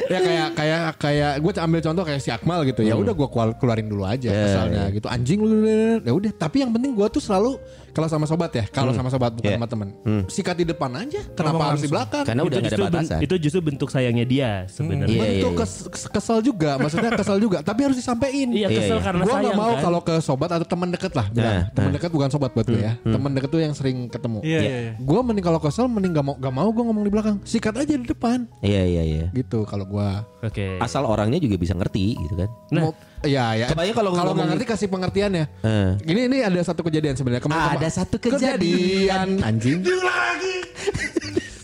ya kayak kayak kayak gue ambil contoh kayak si Akmal gitu ya udah gue keluarin dulu aja kesalnya gitu anjing lu ya udah tapi yang penting gue tuh selalu kalau sama sobat ya kalau sama sobat bukan Yeah. sama temen sikat di depan aja kenapa harus di belakang Karena udah ada batasan. itu justru bentuk sayangnya dia sebenarnya. Iya, itu iya. kes- kes- kesel juga maksudnya kesel juga tapi harus disampaikan Iya Iya, kesel iya. karena gue sayang nggak mau kan. kalau ke sobat atau teman deket lah bilang Nah, teman nah. deket bukan sobat buat gue ya teman deket tuh yang sering ketemu Iya, iya, iya. gue mending kalau kesel mending gak mau gak mau gue ngomong di belakang sikat aja di depan Iya iya iya. gitu kalau gue Oke. Asal orangnya juga bisa ngerti gitu kan. Mau, ya ya. Kebayang kalau kalau nggak ngerti kasih pengertiannya. Eh. Ini ini ada satu kejadian sebenarnya kemarin. Ada satu kejadian. anjing.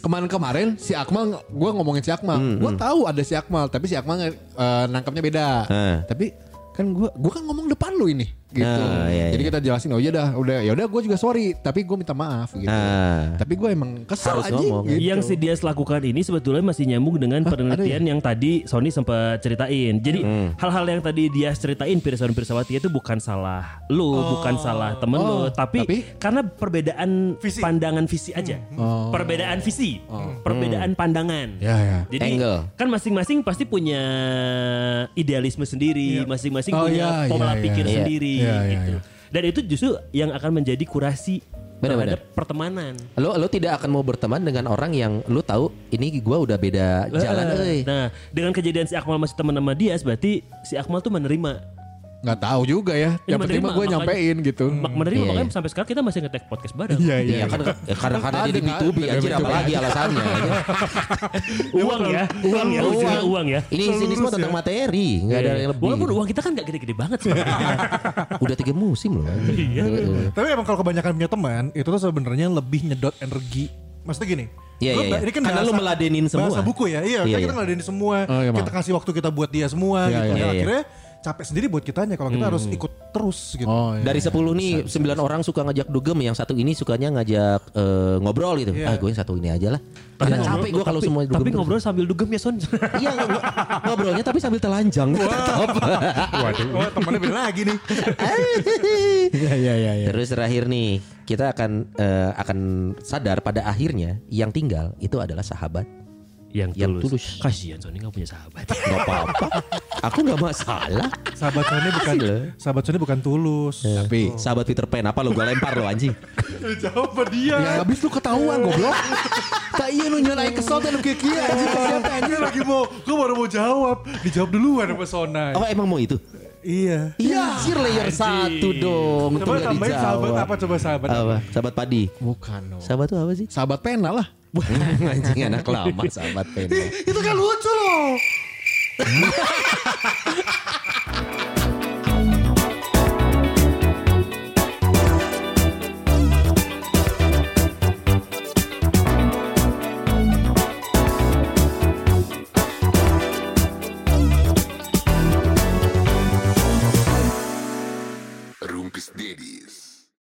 Kemarin-kemarin si Akmal, gue ngomongin si Akmal, gue tahu ada si Akmal, tapi si Akmal eh, nangkapnya beda. Eh. Tapi kan gue, gue kan ngomong depan lu ini, gitu. Ah, iya, Jadi iya. kita jelasin, oh iya dah, udah, ya udah gue juga sorry, tapi gue minta maaf, gitu. Ah. Tapi gue emang kesal Harus aja, ngomong. gitu. Yang si Dias lakukan ini sebetulnya masih nyambung dengan penelitian yang tadi Sony sempat ceritain. Jadi Hmm. hal-hal yang tadi Dias ceritain Pirsawan Pirsawati itu bukan salah lu, bukan salah temen Oh, lu, tapi, tapi- karena perbedaan Visi. pandangan visi aja. Oh. Perbedaan visi, perbedaan pandangan. Ya ya. Jadi Angle. kan masing-masing pasti punya idealisme sendiri, masing-masing Oh, punya iya, pola iya, pikir iya. sendiri Iya, iya, gitu. iya. Dan itu justru yang akan menjadi kurasi Benar-benar. terhadap pertemanan. Lo lo tidak akan mau berteman dengan orang yang lo tahu ini gua udah beda jalan euy. Nah, dengan kejadian si Akmal masih teman sama Dias, berarti si Akmal tuh menerima. Nggak tahu juga ya. Ya, Yang penting mah gue nyampein gitu. Mak- menerima Iya, makanya iya. sampai sekarang kita masih ngetek podcast bareng. Iya Iya kan ya, karena karena dia di Ada nggak? B2B Ada anjir B2B. apalagi alasannya. ya. uang ya, uang ya, ujungnya uang ya. Ini sini semua tentang materi, nggak ada yang lebih. Walaupun uang kita kan gak gede-gede banget sebenarnya. Udah tiga musim loh. Heeh. Tapi emang kalau kebanyakan punya teman, itu tuh sebenarnya lebih nyedot energi. Maksudnya gini. Iya, iya, iya. Ini kan Karena lu meladenin semua. Bahasa buku ya. Iya, Iya, kan kita iya. ngeladenin semua. Oh, iya, kita kasih waktu kita buat dia semua Iya, gitu. iya, iya. akhirnya capek sendiri buat kitanya kalau kita harus ikut terus gitu. Oh, iya. Dari 10 nih 9 orang suka ngajak dugem, yang satu ini sukanya ngajak eh, ngobrol gitu. Iya. Ah, gue yang satu ini aja lah. Karena capek gue kalau semua dugem. Tapi terus. ngobrol sambil dugem ya Son. Iya ngobrol- ngobrolnya tapi sambil telanjang. Waduh. Oh, temannya beda lagi nih. Iya iya iya. iya. Terus terakhir nih kita akan eh, akan sadar pada akhirnya yang tinggal itu adalah sahabat. Yang, Yang tulus. tulus. Kasihan Sony gak punya sahabat. Gak apa-apa. Aku nggak masalah. Sahabat Sony bukan sahabat Sony bukan tulus. Tapi Sahabat Peter Pan apa lo gue lempar lo anjing. Jawab dia. ya habis lu ketahuan goblok. Tak iya lu nyalain kesel dan lu kayak kia anjing siapa lagi mau, gue baru mau jawab. Dijawab duluan sama Sonai. Oh emang mau itu? Iya. Iya, anjir layer satu dong. Coba tambahin dijawab. sahabat apa coba sahabat apa? Apa? Sahabat padi. Bukan no. Sahabat tuh apa sih? Sahabat pena lah. anjing anak lama sahabat pena. Itu kan lucu loh.